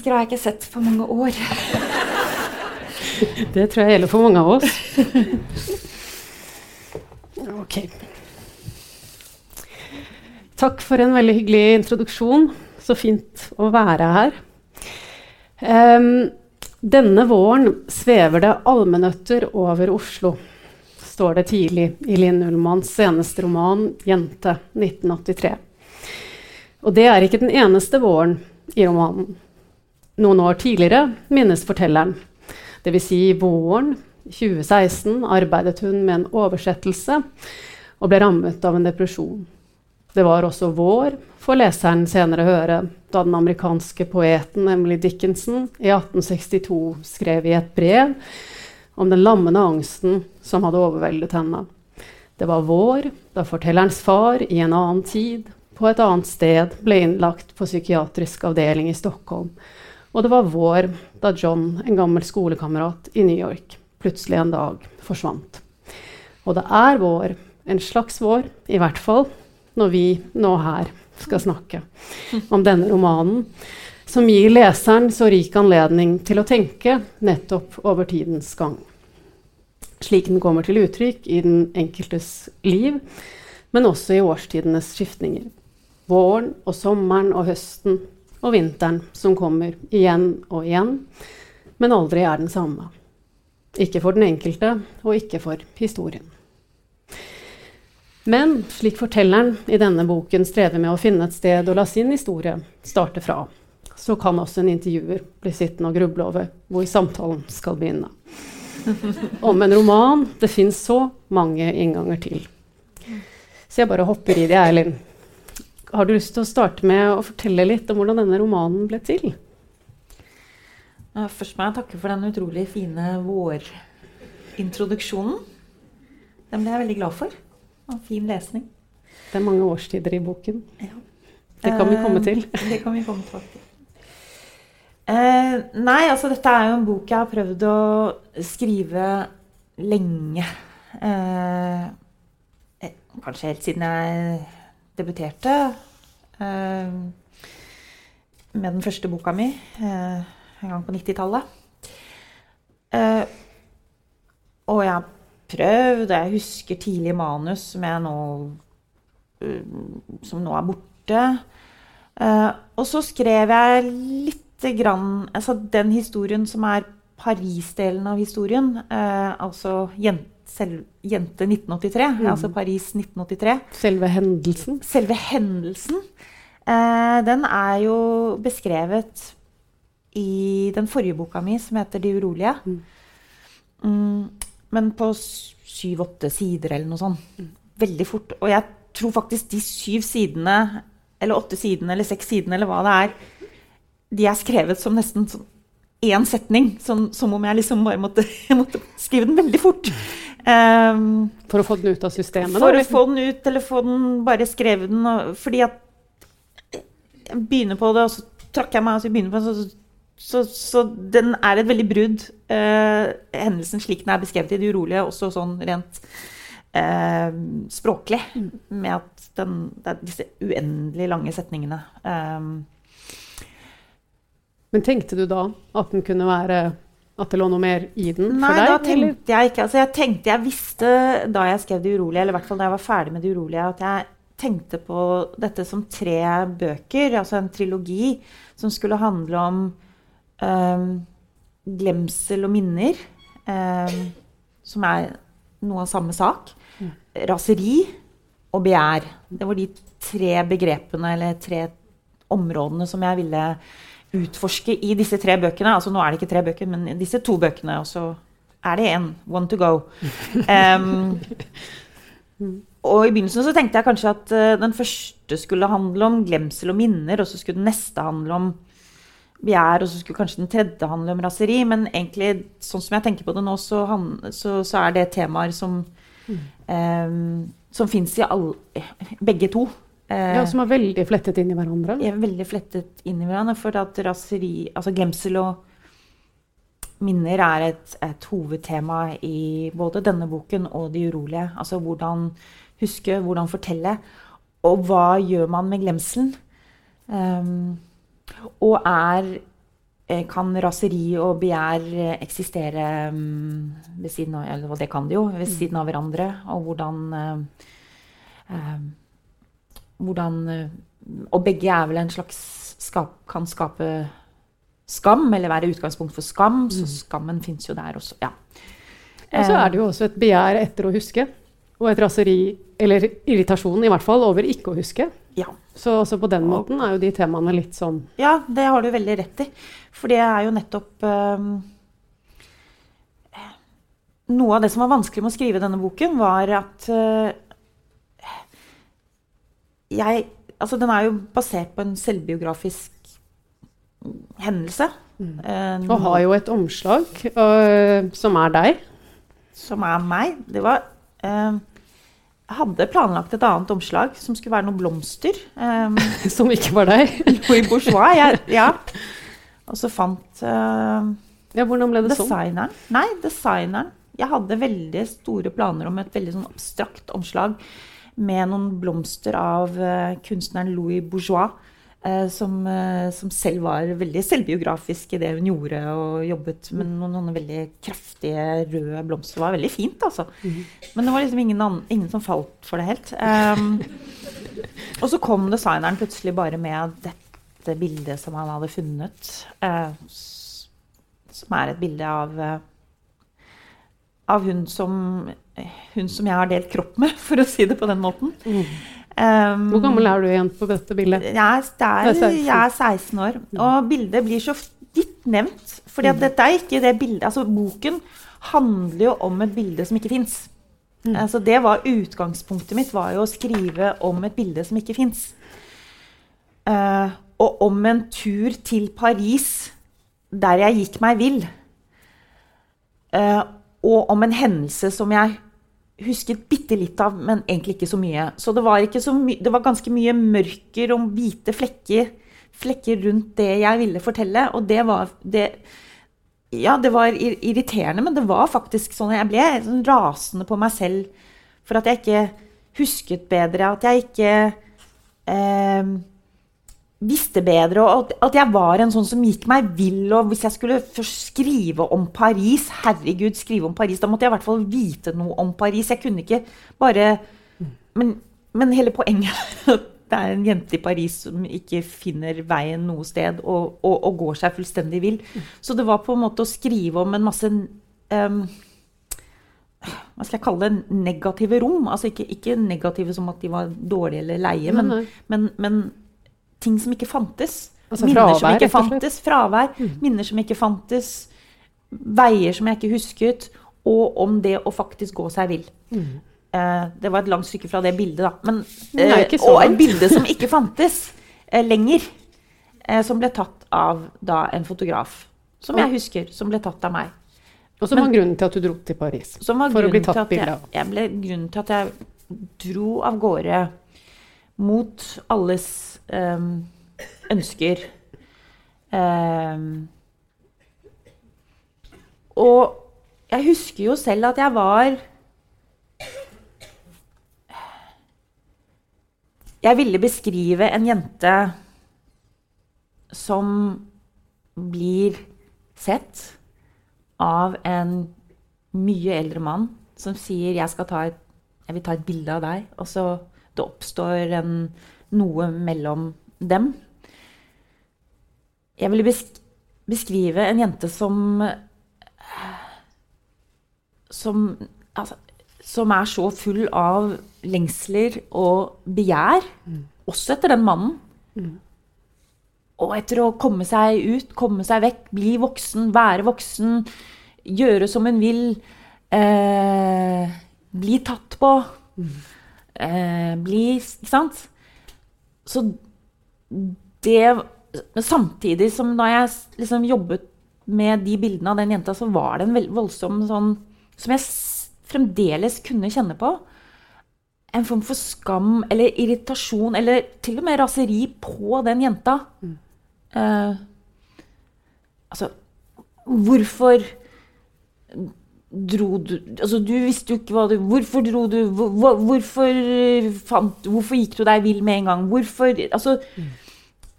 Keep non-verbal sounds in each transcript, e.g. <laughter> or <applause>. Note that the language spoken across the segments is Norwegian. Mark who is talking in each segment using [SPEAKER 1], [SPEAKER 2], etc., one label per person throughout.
[SPEAKER 1] Mennesker har jeg ikke sett på mange år. <laughs>
[SPEAKER 2] Det tror jeg gjelder for mange av oss. Ok. Takk for en veldig hyggelig introduksjon. Så fint å være her. Um, denne våren svever det allmennøtter over Oslo, står det tidlig i Linn Ullmanns seneste roman 'Jente', 1983. Og det er ikke den eneste våren i romanen. Noen år tidligere minnes fortelleren. Dvs. Si våren 2016 arbeidet hun med en oversettelse og ble rammet av en depresjon. Det var også vår, får leseren senere høre, da den amerikanske poeten Emily Dickinson i 1862 skrev i et brev om den lammende angsten som hadde overveldet henne. Det var vår da fortellerens far i en annen tid på et annet sted ble innlagt på psykiatrisk avdeling i Stockholm. Og det var vår da John, en gammel skolekamerat i New York, plutselig en dag forsvant. Og det er vår, en slags vår, i hvert fall, når vi nå her skal snakke om denne romanen, som gir leseren så rik anledning til å tenke nettopp over tidens gang. Slik den kommer til uttrykk i den enkeltes liv, men også i årstidenes skiftninger våren og sommeren og høsten og vinteren som kommer igjen og igjen, men aldri er den samme. Ikke for den enkelte, og ikke for historien. Men slik fortelleren i denne boken strever med å finne et sted å la sin historie starte fra, så kan også en intervjuer bli sittende og gruble over hvor samtalen skal begynne. Om en roman det fins så mange innganger til. Så jeg bare hopper i det, Eileen. Har du lyst til å starte med å fortelle litt om hvordan denne romanen ble til?
[SPEAKER 1] Først må jeg takke for den utrolig fine vårintroduksjonen. Den ble jeg veldig glad for. Og fin lesning.
[SPEAKER 2] Det er mange årstider i boken.
[SPEAKER 1] Ja.
[SPEAKER 2] Det kan vi komme til.
[SPEAKER 1] Eh, <laughs> det kan vi komme tilbake til. Eh, nei, altså dette er jo en bok jeg har prøvd å skrive lenge. Eh, eh, kanskje helt siden jeg debuterte eh, med den første boka mi eh, en gang på 90-tallet. Eh, og jeg har prøvd, og jeg husker tidlig manus som, jeg nå, eh, som nå er borte. Eh, og så skrev jeg lite grann altså Den historien som er Paris-delen av historien, eh, altså jente selv, Jente 1983,
[SPEAKER 2] Mm.
[SPEAKER 1] altså Paris 1983.
[SPEAKER 2] Selve hendelsen.
[SPEAKER 1] Selve hendelsen, eh, den er jo beskrevet i den forrige boka mi, som heter 'De urolige'.
[SPEAKER 2] Mm.
[SPEAKER 1] Mm, men på syv-åtte sider eller noe sånt. Veldig fort. Og jeg tror faktisk de syv sidene, eller åtte sidene, eller seks sidene, eller hva det er, de er skrevet som nesten sånn én setning. som, som om jeg liksom bare måtte, <laughs> måtte skrive den veldig fort. Um,
[SPEAKER 2] For å få den ut av systemet?
[SPEAKER 1] for
[SPEAKER 2] da,
[SPEAKER 1] å få den ut, eller få den bare skrevet den. Og, fordi at jeg begynner på det, og så trakk jeg meg, og så begynner på det, så, så, så den er et veldig brudd. Uh, hendelsen slik den er beskrevet i Det urolige, også sånn rent uh, språklig. Med at den, det er disse uendelig lange setningene. Um,
[SPEAKER 2] Men tenkte du da at den kunne være at det lå noe mer i den
[SPEAKER 1] Nei,
[SPEAKER 2] for deg?
[SPEAKER 1] Nei,
[SPEAKER 2] da
[SPEAKER 1] tenkte jeg ikke. Altså, jeg tenkte jeg visste da jeg skrev Det urolige, eller i hvert fall da jeg var ferdig med Det urolige, at jeg tenkte på dette som tre bøker, altså en trilogi, som skulle handle om um, glemsel og minner, um, som er noe av samme sak. Raseri og begjær. Det var de tre begrepene, eller tre områdene som jeg ville utforske i disse tre bøkene. Altså nå er det ikke tre bøker, men disse to bøkene. Og så er det én. One to go. <laughs> Um, og i begynnelsen så tenkte jeg kanskje at uh, den første skulle handle om glemsel og minner, og så skulle den neste handle om begjær, og så skulle kanskje den tredje handle om raseri. Men egentlig, sånn som jeg tenker på det nå, så, han, så, så er det temaer som um, Som fins i alle Begge to. Eh,
[SPEAKER 2] Ja, som er veldig flettet inn i hverandre.
[SPEAKER 1] Ja, veldig flettet inn i hverandre. For at raseri, altså glemsel og minner er et, et hovedtema i både denne boken og De urolige. Altså hvordan huske, hvordan fortelle. Og hva gjør man med glemselen? Um, og er eh, Kan raseri og begjær eh, eksistere um, ved siden av Eller det kan de jo, ved siden av hverandre. Og hvordan eh, eh, hvordan eh, Og begge er vel en slags skap, Kan skape skam, eller være utgangspunkt for skam. Så skammen fins jo der også. Ja.
[SPEAKER 2] Og så er det jo også et begjær etter å huske. Og et raseri, eller irritasjon i hvert fall, over ikke å huske.
[SPEAKER 1] Ja.
[SPEAKER 2] Så også på den måten er jo de temaene litt sånn
[SPEAKER 1] ja, det har du veldig rett i. For det er jo nettopp eh, Noe av det som var vanskelig med å skrive denne boken, var at eh, jeg Altså, den er jo basert på en selvbiografisk hendelse. Eh,
[SPEAKER 2] Og har jo et omslag uh, som er deg.
[SPEAKER 1] som er meg. Det var uh, Jeg hadde planlagt et annet omslag som skulle være noen blomster. Um, <laughs>
[SPEAKER 2] Som ikke var deg. <laughs>
[SPEAKER 1] Louis Bourgeois. Jeg, ja. Og så fant uh,
[SPEAKER 2] Ja, hvordan ble det sånn?
[SPEAKER 1] Nei, designeren. Jeg hadde veldig store planer om et veldig sånn abstrakt omslag med noen blomster av eh, kunstneren Louis Bourgeois. eh, som, eh, som selv var veldig selvbiografisk i det hun gjorde, og jobbet med noen, noen veldig kraftige røde blomster. Det var veldig fint, altså. Men det var liksom ingen, annen, ingen som falt for det helt. Um, og så kom designeren plutselig bare med dette bildet som han hadde funnet. Uh, som er et bilde av uh, av hun som, hun som jeg har delt kropp med, <laughs> for å si det på den måten. Um,
[SPEAKER 2] Hvor gammel er du igjen på dette bildet?
[SPEAKER 1] jeg er, er,
[SPEAKER 2] er 16.
[SPEAKER 1] jeg er 16 år. Og bildet blir så vidt nevnt. fordi mm. dette er ikke det bildet altså Boken handler jo om et bilde som ikke fins. Altså det var Utgangspunktet mitt var jo å skrive om et bilde som ikke fins. og om en tur til Paris der jeg gikk meg vill. Uh, og om en hendelse som jeg husket bitte litt av, men egentlig ikke så mye. Så det var, så my det var ganske mye mørker om hvite flekker, flekker rundt det jeg ville fortelle. Og det var det, Ja, det var ir irriterende, men det var faktisk sånn Jeg ble sånn rasende på meg selv for at jeg ikke husket bedre, at jeg ikke eh, visste bedre, og at, at jeg var en sånn som gikk meg vill. Og hvis jeg skulle først skrive om Paris, herregud, skrive om Paris, da måtte jeg i hvert fall vite noe om Paris. Jeg kunne ikke bare Men, men hele poenget <laughs> det er en jente i Paris som ikke finner veien noe sted, og, og, og går seg fullstendig vill. Så det var på en måte å skrive om en masse um, hva skal jeg kalle det, negative rom. Altså ikke, ikke negative som at de var dårlige eller leie, men, men, men ting som ikke fantes.
[SPEAKER 2] Altså
[SPEAKER 1] minner
[SPEAKER 2] fravær,
[SPEAKER 1] som ikke fantes. Fravær. Minner som ikke fantes. Veier som jeg ikke husket. Og om det å faktisk gå seg vill. Eh, det var et langt stykke fra det bildet, da. Men, eh, og et bilde som ikke fantes eh, lenger. Eh, som ble tatt av da en fotograf. Som jeg husker. Som ble tatt av meg.
[SPEAKER 2] Og som var grunnen til at du dro til Paris.
[SPEAKER 1] Som var
[SPEAKER 2] For å bli tatt bilde av.
[SPEAKER 1] jeg, jeg ble grunnen til at jeg dro av gårde mot alles ehm, ønsker. Um, og jeg husker jo selv at jeg var Jeg ville beskrive en jente som blir sett av en mye eldre mann som sier jeg, ta et, 'jeg vil ta et bilde av deg', og så det oppstår en, noe mellom dem. Jeg ville beskrive en jente som som, altså, som er så full av lengsler og begjær, også etter den mannen. Og etter å komme seg ut, komme seg vekk, bli voksen, være voksen, gjøre som hun vil, eh, bli tatt på, eh, bli Ikke sant? Så det men samtidig som da jeg liksom jobbet med de bildene av den jenta, så var det en voldsom sånn Som jeg fremdeles kunne kjenne på. En form for skam eller irritasjon, eller til og med raseri på den jenta. Eh, altså Hvorfor dro du Altså, du visste jo ikke hva du Hvorfor dro du hvor, hvor- hvorfor, eh, fant, hvorfor gikk du deg vill med en gang? Hvorfor Altså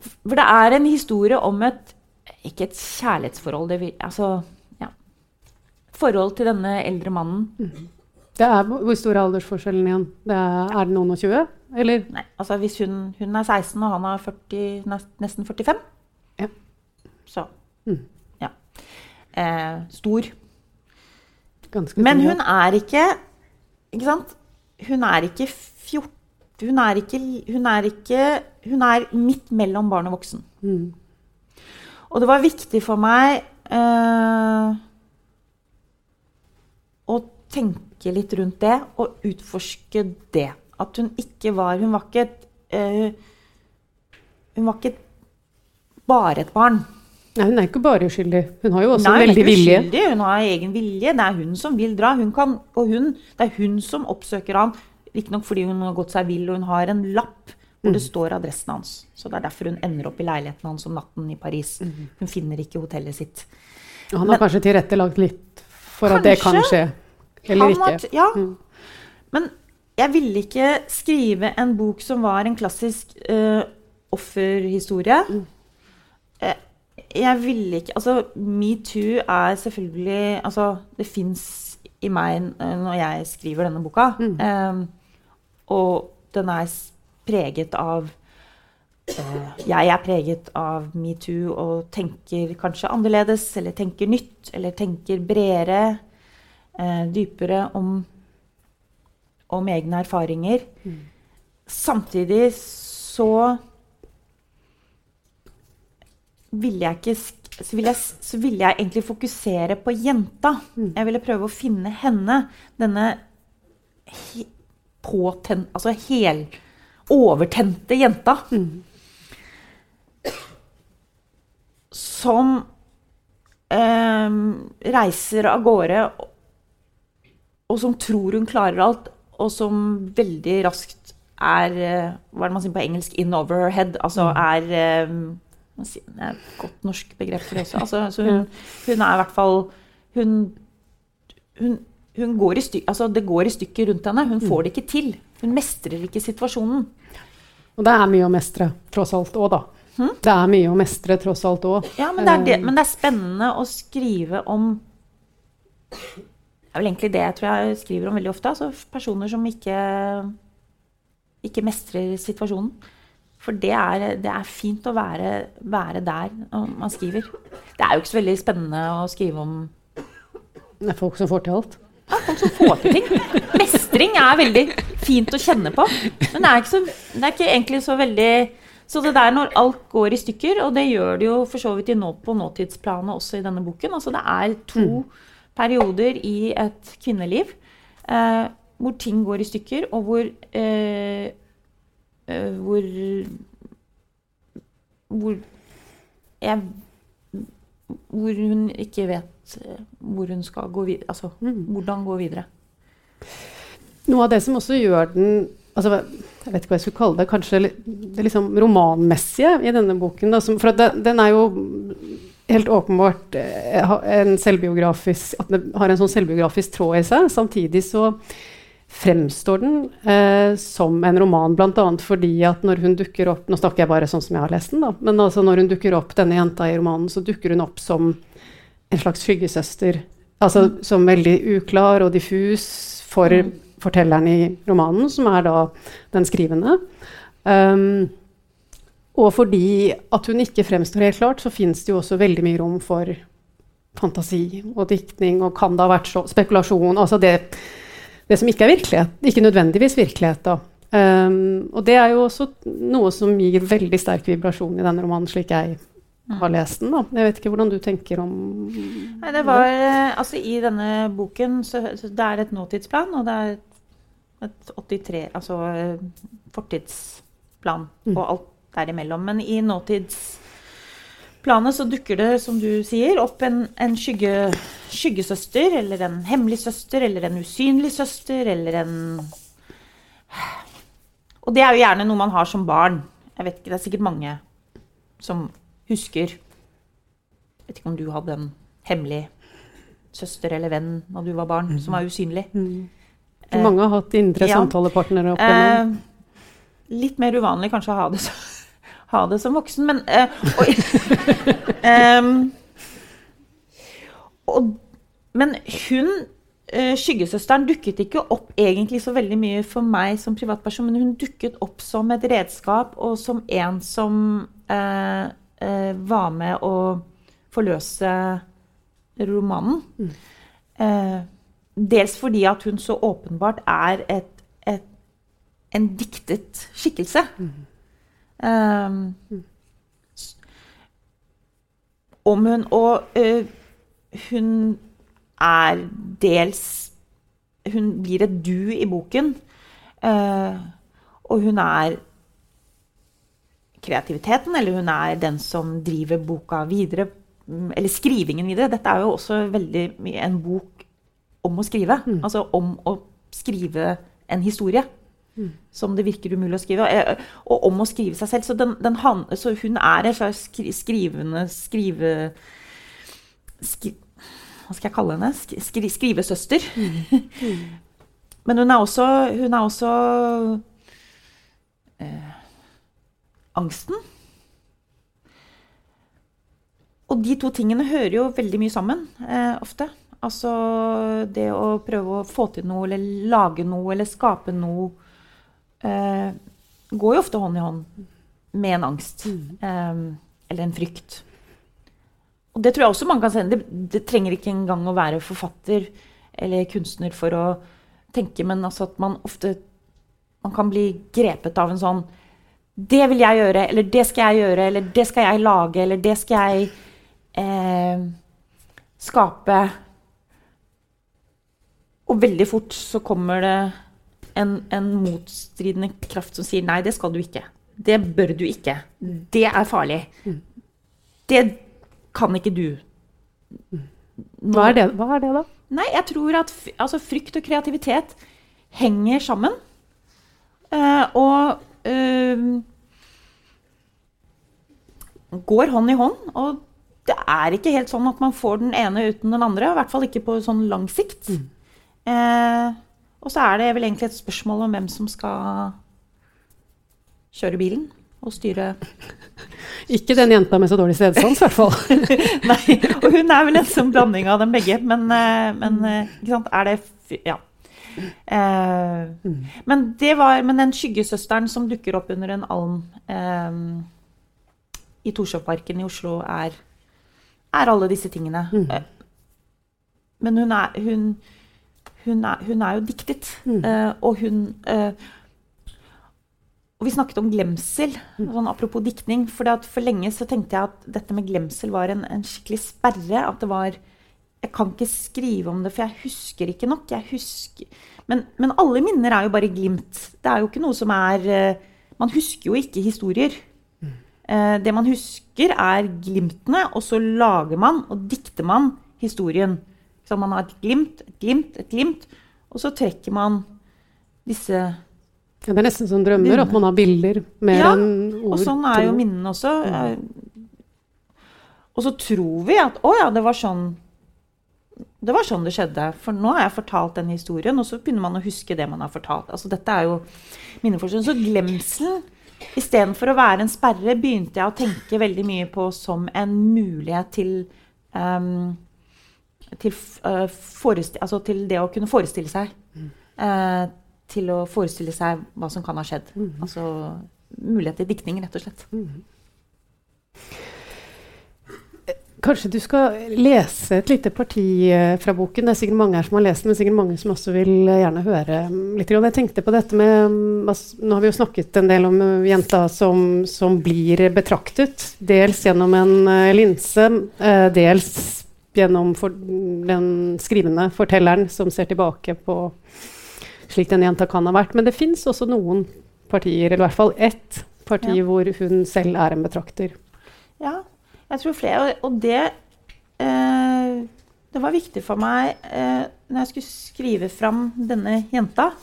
[SPEAKER 1] For det er en historie om et Ikke et kjærlighetsforhold, det vil Altså, ja. Forhold til denne eldre mannen.
[SPEAKER 2] Det er, hvor stor er aldersforskjellen igjen? Det er, er det noen og 20? Eller?
[SPEAKER 1] Nei, altså hvis hun, hun er 16 og han er 40, nesten 45
[SPEAKER 2] Ja.
[SPEAKER 1] Så
[SPEAKER 2] Mm.
[SPEAKER 1] ja. Eh, stor.
[SPEAKER 2] Ganske
[SPEAKER 1] Men hun er ikke Ikke sant? Hun er ikke 14 Hun er ikke Hun er, ikke, hun er midt mellom barn og voksen.
[SPEAKER 2] Mm.
[SPEAKER 1] Og det var viktig for meg eh, å tenke litt rundt det og utforske det. At hun ikke var Hun var ikke et eh, Hun var ikke bare et barn.
[SPEAKER 2] Nei, hun er ikke bare uskyldig. Hun har jo også
[SPEAKER 1] Nei, hun er
[SPEAKER 2] veldig
[SPEAKER 1] ikke
[SPEAKER 2] vilje.
[SPEAKER 1] uskyldig, Hun har egen vilje. Det er hun som vil dra. Hun kan, og hun, det er hun som oppsøker han. Riktignok fordi hun har gått seg vill, og hun har en lapp hvor det står adressen hans. Så det er derfor hun ender opp i leiligheten hans om natten i Paris. Hun finner ikke hotellet sitt.
[SPEAKER 2] Og han har kanskje tilrettelagt litt for at det kan skje. Eller ikke.
[SPEAKER 1] var ja.
[SPEAKER 2] Mm.
[SPEAKER 1] Men jeg ville ikke skrive en bok som var en klassisk uh, offerhistorie.
[SPEAKER 2] Mm.
[SPEAKER 1] Eh, jeg ville ikke Altså, metoo er selvfølgelig Altså, det fins i meg når jeg skriver denne boka.
[SPEAKER 2] Mm.
[SPEAKER 1] Um, og den er preget av uh, Jeg er preget av metoo og tenker kanskje annerledes, eller tenker nytt, eller tenker bredere, uh, dypere om, om egne erfaringer. Samtidig så ville jeg ikke så ville, jeg, så ville jeg egentlig fokusere på jenta. Jeg ville prøve å finne henne. Denne he, påten, altså hel overtente jenta. Som eh, reiser av gårde, og som tror hun klarer alt, og som veldig raskt er eh, Hva er det man sier på engelsk? In over her head. Altså er eh, hva sier- Det er et godt norsk begrep for det også. Altså, altså hun, hun er i hvert fall Hun, hun, hun går i stykker, altså det går i stykker rundt henne. Hun får det ikke til. Hun mestrer ikke situasjonen.
[SPEAKER 2] Og det er mye å mestre, tross alt òg, da.
[SPEAKER 1] Hmm?
[SPEAKER 2] Det er mye å mestre, tross alt òg.
[SPEAKER 1] Ja, men det, det, men det er spennende å skrive om Det er vel egentlig det jeg tror jeg skriver om veldig ofte. Altså personer som ikke, ikke mestrer situasjonen. For det er, det er fint å være, være der man skriver. Det er jo ikke så veldig spennende å skrive om
[SPEAKER 2] Det er folk som får til alt.
[SPEAKER 1] Ja, folk som får til ting. Mestring er veldig fint å kjenne på. Men det er ikke, så, det er ikke egentlig så veldig Så det der når alt går i stykker, og det gjør det jo for så vidt i nå, på nåtidsplanet også i denne boken Altså det er to perioder i et kvinneliv eh, hvor ting går i stykker, og hvor eh, Hvor Hvor jeg Hvor hun ikke vet eh, hvor hun skal gå videre. Altså hvordan gå videre.
[SPEAKER 2] Noe av det som også gjør den altså, Jeg vet ikke hva jeg skulle kalle det. Kanskje det liksom romanmessige i denne boken. Da, som, for det, den er jo helt åpenbart eh, en selvbiografisk At den har en sånn selvbiografisk tråd i seg. Samtidig så fremstår den eh, som en roman, bl.a. fordi at når hun dukker opp Nå snakker jeg bare sånn som jeg har lest den, da. Men altså når hun dukker opp, denne jenta i romanen, så dukker hun opp som en slags skyggesøster. Altså som veldig uklar og diffus for fortelleren i romanen, som er da den skrivende. Um, og fordi at hun ikke fremstår helt klart, så fins det jo også veldig mye rom for fantasi og diktning, og kan det ha vært så spekulasjon Altså det, det som ikke er virkelighet. Ikke nødvendigvis virkelighet, da. Um, og det er jo også noe som gir veldig sterk vibrasjon i denne romanen, slik jeg har lest den. da. Jeg vet ikke hvordan du tenker om
[SPEAKER 1] Nei, det var eh, Altså, i denne boken så, så det er et nåtidsplan, og det er et 83 Altså eh, fortidsplan og alt derimellom. Men i nåtids planet så dukker det, som du sier, opp en, en skygge, skyggesøster, eller en hemmelig søster, eller en usynlig søster, eller en Og det er jo gjerne noe man har som barn. Jeg vet ikke, Det er sikkert mange som husker Jeg vet ikke om du hadde en hemmelig søster eller venn da du var barn, som var usynlig. Mm.
[SPEAKER 2] Mange har hatt indre
[SPEAKER 1] ja.
[SPEAKER 2] samtalepartnere opp igjennom.
[SPEAKER 1] Eh, litt mer uvanlig kanskje å ha det, så, ha det som voksen, men uh, og, <laughs> em, og, Men hun, uh, skyggesøsteren, dukket ikke opp egentlig så veldig mye for meg som privatperson, men hun dukket opp som et redskap og som en som uh, var med å forløse romanen. Eh, dels fordi at hun så åpenbart er et, et, en diktet skikkelse. Um, om hun Og uh, hun er dels Hun blir et du i boken. Uh, og hun er kreativiteten, eller hun er den som driver boka videre. mm, Eller skrivingen videre. Dette er jo også veldig mye en bok om å skrive. Altså om å skrive en historie. Som det virker umulig å skrive. Og, Og om å skrive seg selv. Så, den, den så hun er en slags skrivende skrive... Skri, hva skal jeg kalle henne? Skri, skrivesøster. <laughs> Men hun er også, hun er også eh, angsten. Og de to tingene hører jo veldig mye sammen eh, ofte. Altså det å prøve å få til noe, eller lage noe, eller skape noe, eh, går jo ofte hånd i hånd med en angst. Eh, eller en frykt. Og det tror jeg også man kan se. Det, det trenger ikke engang å være forfatter eller kunstner for å tenke, men altså at man ofte man kan bli grepet av en sånn Det vil jeg gjøre, eller det skal jeg gjøre, eller det skal jeg lage, eller det skal jeg eh, skape. Og veldig fort så kommer det en, en motstridende kraft som sier nei, det skal du ikke. Det bør du ikke. Det er farlig. Det kan ikke du.
[SPEAKER 2] Hva er det, hva er det da?
[SPEAKER 1] Nei, jeg tror at altså, frykt og kreativitet henger sammen. Uh, og uh, går hånd i hånd. Og det er ikke helt sånn at man får den ene uten den andre. I hvert fall ikke på sånn lang sikt. Eh, og så er det vel egentlig et spørsmål om hvem som skal kjøre bilen og styre <laughs>
[SPEAKER 2] Ikke den jenta med så dårlig stedsans, i hvert fall. <laughs>
[SPEAKER 1] Nei, og hun er vel en sånn blanding av dem begge. Men, eh, men eh, ikke sant, er det Ja. Eh, men det var Men den skyggesøsteren som dukker opp under en alm eh, i Torshovparken i Oslo, er, er alle disse tingene. Mm. men hun er hun, hun, er, hun er jo diktet. Mm. og hun eh, og vi snakket om glemsel, sånn apropos diktning. For, for lenge så tenkte jeg at dette med glemsel var en, en skikkelig sperre. At det var Jeg kan ikke skrive om det, for jeg husker ikke nok. Jeg husker, men, men alle minner er jo bare glimt. Det er jo ikke noe som er eh, Man husker jo ikke historier. Eh, Det man husker, er glimtene, og så lager man og dikter man historien. Så man har et glimt, et glimt, et glimt, og så trekker man disse
[SPEAKER 2] Ja, det er nesten som drømmer, at man har bilder mer
[SPEAKER 1] Ja,
[SPEAKER 2] enn ord.
[SPEAKER 1] Og sånn er jo minnene også. Eh, Og så tror vi at å ja, det var sånn det var sånn det skjedde. For nå har jeg fortalt den historien, og så begynner man å huske det man har fortalt. Altså, dette er jo minneforskning. Så glemselen, istedenfor å være en sperre, begynte jeg å tenke veldig mye på som en mulighet til ehm, til, eh, altså til det å kunne forestille seg. Uh, til å forestille seg hva som kan ha skjedd. Altså mulighet til diktning, rett og slett.
[SPEAKER 2] Kanskje du skal lese et lite parti uh, fra boken. Det er sikkert mange her som har lest den, men sikkert mange som også vil gjerne høre mm, litt. Jeg tenkte på dette med um, altså, Nå har vi jo snakket en del om jenta som, som blir betraktet. Dels gjennom en linse, dels gjennom for, den skrivende fortelleren som ser tilbake på slik den jenta kan ha vært. Men det fins også noen partier, eller i hvert fall ett parti,
[SPEAKER 1] Ja.
[SPEAKER 2] hvor hun selv er en betrakter.
[SPEAKER 1] Ja. Jeg tror flere, og, og det eh, Det var viktig for meg eh, når jeg skulle skrive fram denne jenta,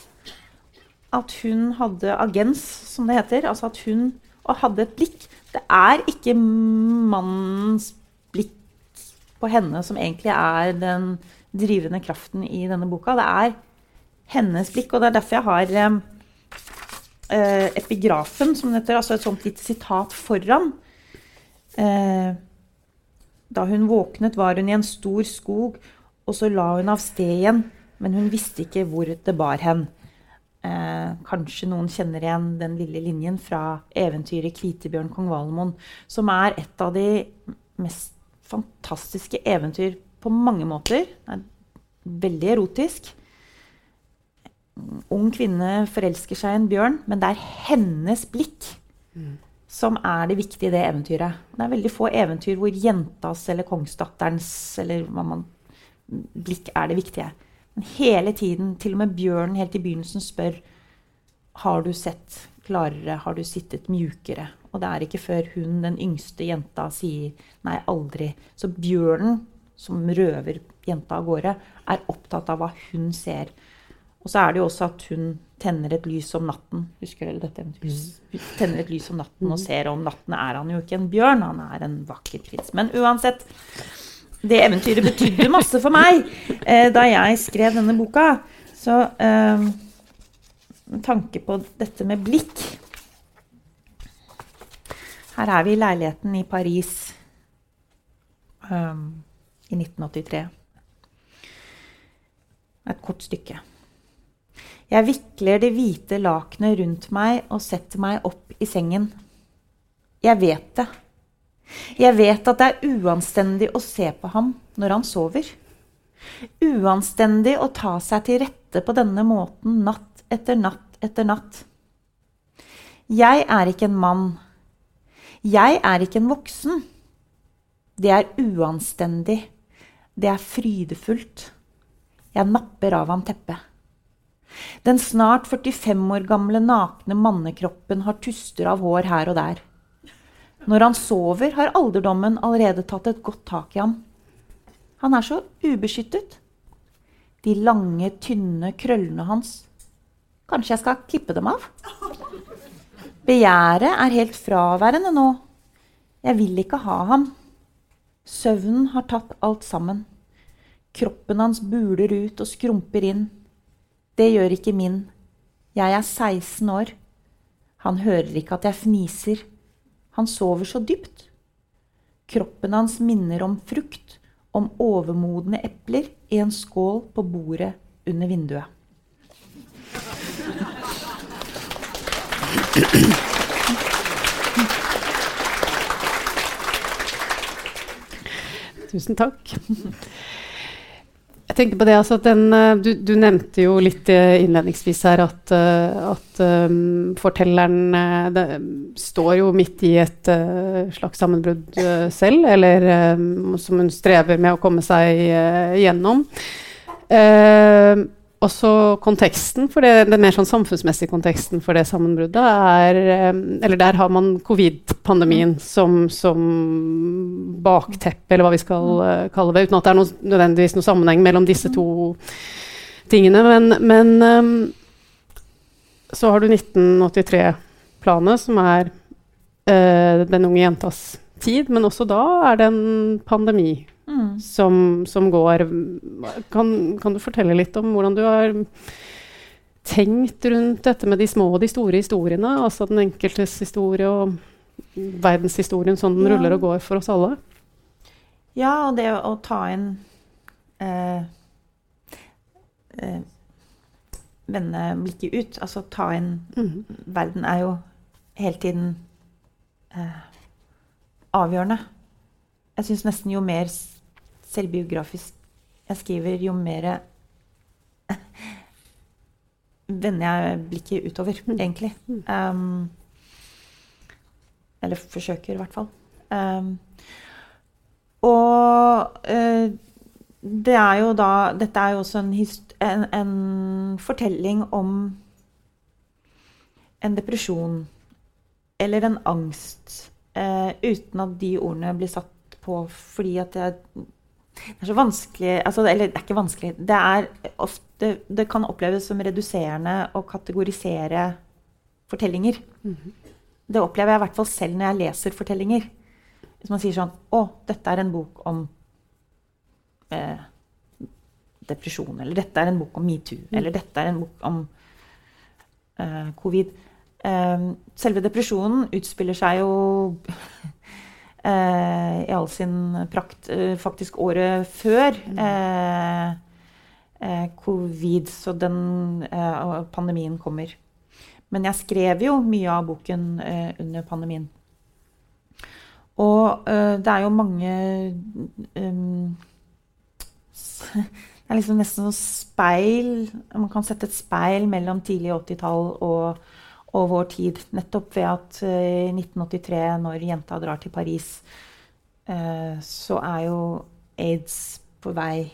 [SPEAKER 1] at hun hadde agens, som det heter. Altså at hun hadde et blikk. Det er ikke mannens på henne som egentlig er den drivende kraften i denne boka. Det er hennes blikk, og det er derfor jeg har eh, eh, epigrafen, som det heter, altså et sånt lite sitat foran. Eh, da hun våknet, var hun i en stor skog, og så la hun av sted igjen, men hun visste ikke hvor det bar hen. Eh, kanskje noen kjenner igjen den lille linjen fra eventyret 'Kvitebjørn kong Valemon', som er et av de mest fantastiske eventyr på mange måter. Det er veldig erotisk. Ung kvinne forelsker seg i en bjørn, men det er hennes blikk mm. som er det viktige i det eventyret. Det er veldig få eventyr hvor jentas eller kongsdatterens eller man, blikk er det viktige. Men hele tiden, til og med bjørnen helt i begynnelsen spør har du sett klarere, har du sittet mjukere? Og det er ikke før hun, den yngste jenta, sier nei, aldri. Så bjørnen, som røver jenta av gårde, er opptatt av hva hun ser. Og så er det jo også at hun tenner et lys om natten. Husker dere dette? Hun tenner et lys om natten og ser om natten er han jo ikke en bjørn, han er en vakker prins. Men uansett det eventyret betydde masse for meg eh, da jeg skrev denne boka. Så eh, med tanke på dette med blikk Her er vi i leiligheten i Paris um, i 1983. Et kort stykke. Jeg vikler det hvite lakenet rundt meg og setter meg opp i sengen. Jeg vet det. Jeg vet at det er uanstendig å se på ham når han sover. Uanstendig å ta seg til rette på denne måten natt etter natt etter natt. Jeg er ikke en mann. Jeg er ikke en voksen. Det er uanstendig. Det er frydefullt. Jeg napper av ham teppet. Den snart 45 år gamle nakne mannekroppen har tuster av hår her og der. Når han sover, har alderdommen allerede tatt et godt tak i ham. Han er så ubeskyttet. De lange, tynne krøllene hans. Kanskje jeg skal klippe dem av? Begjæret er helt fraværende nå. Jeg vil ikke ha ham. Søvnen har tatt alt sammen. Kroppen hans buler ut og skrumper inn. Det gjør ikke min. Jeg er 16 år. Han hører ikke at jeg fniser. Han sover så dypt. Kroppen hans minner om frukt, om overmodne epler i en skål på bordet under vinduet.
[SPEAKER 2] Tusen takk tenkte på det, altså den, eh, du, du, nevnte jo litt eh, innledningsvis her at, eh, at um, fortelleren det, står jo midt i et uh, slags sammenbrudd uh, selv, eller um, som hun strever med å komme seg uh, gjennom. Uh, også konteksten for det, den mer sånn samfunnsmessige konteksten for det sammenbruddet er Eller der har man covid-pandemien som, som, bakteppe, eller hva vi skal uh, kalle det. Uten at det er noe, nødvendigvis noen sammenheng mellom disse to tingene. Men, men så har du 1983-planet, som er uh, den unge jentas tid. Men også da er det en pandemi mm. Som, som, går. Kan, kan, du fortelle litt om hvordan du har tenkt rundt dette med de små og de store historiene? Altså den enkeltes historie og verdenshistorien sånn den ja. ruller og går for oss alle?
[SPEAKER 1] Ja, og det å, ta inn eh, eh, Vende blikket ut, altså ta inn mm. Verden er jo hele tiden eh, avgjørende. Jeg syns nesten jo mer selvbiografisk jeg skriver, jo mer vender jeg blikket utover, mm. egentlig. Um, eller forsøker, i hvert fall. Um, og uh, det er jo da Dette er jo også en, en, en fortelling om en depresjon eller en angst, uh, uten at de ordene blir satt på fordi at jeg, det er så vanskelig altså, Eller det er ikke vanskelig. Det, er ofte, det kan oppleves som reduserende å kategorisere fortellinger. Det opplever jeg i hvert fall selv når jeg leser fortellinger. Hvis man sier sånn Å, dette er en bok om eh, depresjon. Eller dette er en bok om metoo. Eller dette er en bok om eh, covid. Eh, selve depresjonen utspiller seg jo i all sin prakt eh, faktisk året før eh, eh, covid, så den pandemien kommer. Men jeg skrev jo mye av boken eh, under pandemien. Og eh, det er jo mange um, <laughs> Det er liksom nesten noe speil Man kan sette et speil mellom tidlig 80-tall og, og, vår tid. Nettopp ved at eh, i 1983, når jenta drar til Paris, eh, så er jo aids på vei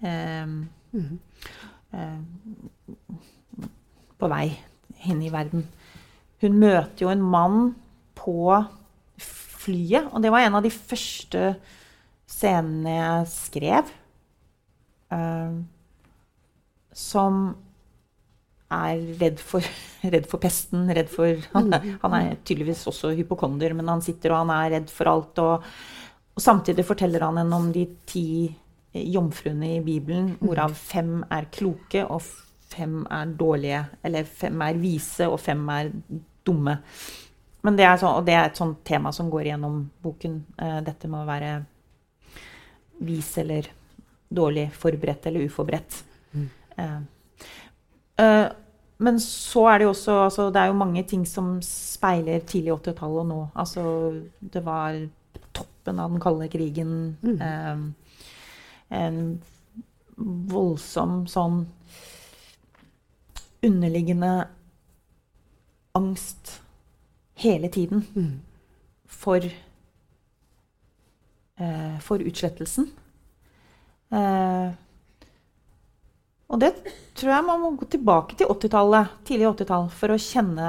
[SPEAKER 1] mm -hmm. På vei inn i verden. Hun møter jo en mann på flyet, og det var en av de første scenene jeg skrev. Som er redd for, <laughs> redd for, pesten. Redd for, <laughs> han, han er tydeligvis også hypokonder, men han sitter og han er redd for alt. Og, og samtidig forteller han henne om de ti jomfruene i Bibelen, hvorav fem er kloke og fem er dårlige. Eller fem er vise, og fem er dumme. Men det er, så, og det er et sånt tema som går gjennom boken. Uh, dette med å være vis eller dårlig forberedt eller uforberedt. Mm. Uh, uh, men så er det jo også altså, Det er jo mange ting som speiler tidlig 80-tallet og nå. Altså, det var toppen av den kalde krigen. Mm. en voldsom sånn underliggende angst hele tiden mm. for, eh, for utslettelsen. Eh, og det tror jeg man må gå tilbake til 80-tallet, tidlig 80-tall, for å kjenne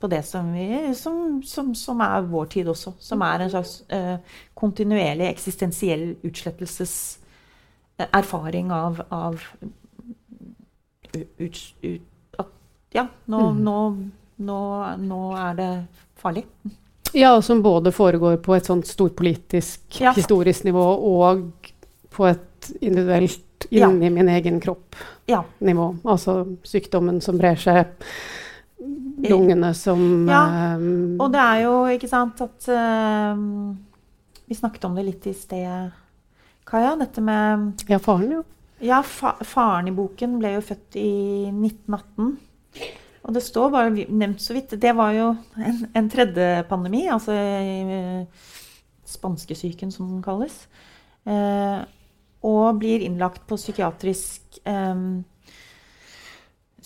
[SPEAKER 1] på det som, vi, som, som, som, er vår tid også. Som er en slags eh, kontinuerlig eksistensiell utslettelseserfaring av, av ut, ut, ja, nå, mm. nå, nå, nå, er det farlig.
[SPEAKER 2] Ja, og som både foregår på et sånt storpolitisk, ja. historisk nivå og på et individuelt inni ja. min egen kropp-nivå. Ja. Altså sykdommen som brer seg, lungene som
[SPEAKER 1] Ja, um, og det er jo ikke sant at uh, Vi snakket om det litt i sted, Kaja, dette med
[SPEAKER 2] Ja, faren, jo.
[SPEAKER 1] Ja, fa faren i boken ble jo født i 1918. Og det står bare nevnt så vidt. Det var jo en, en tredje pandemi, altså eh, spanskesyken, som den kalles. Eh, og blir innlagt på psykiatrisk eh,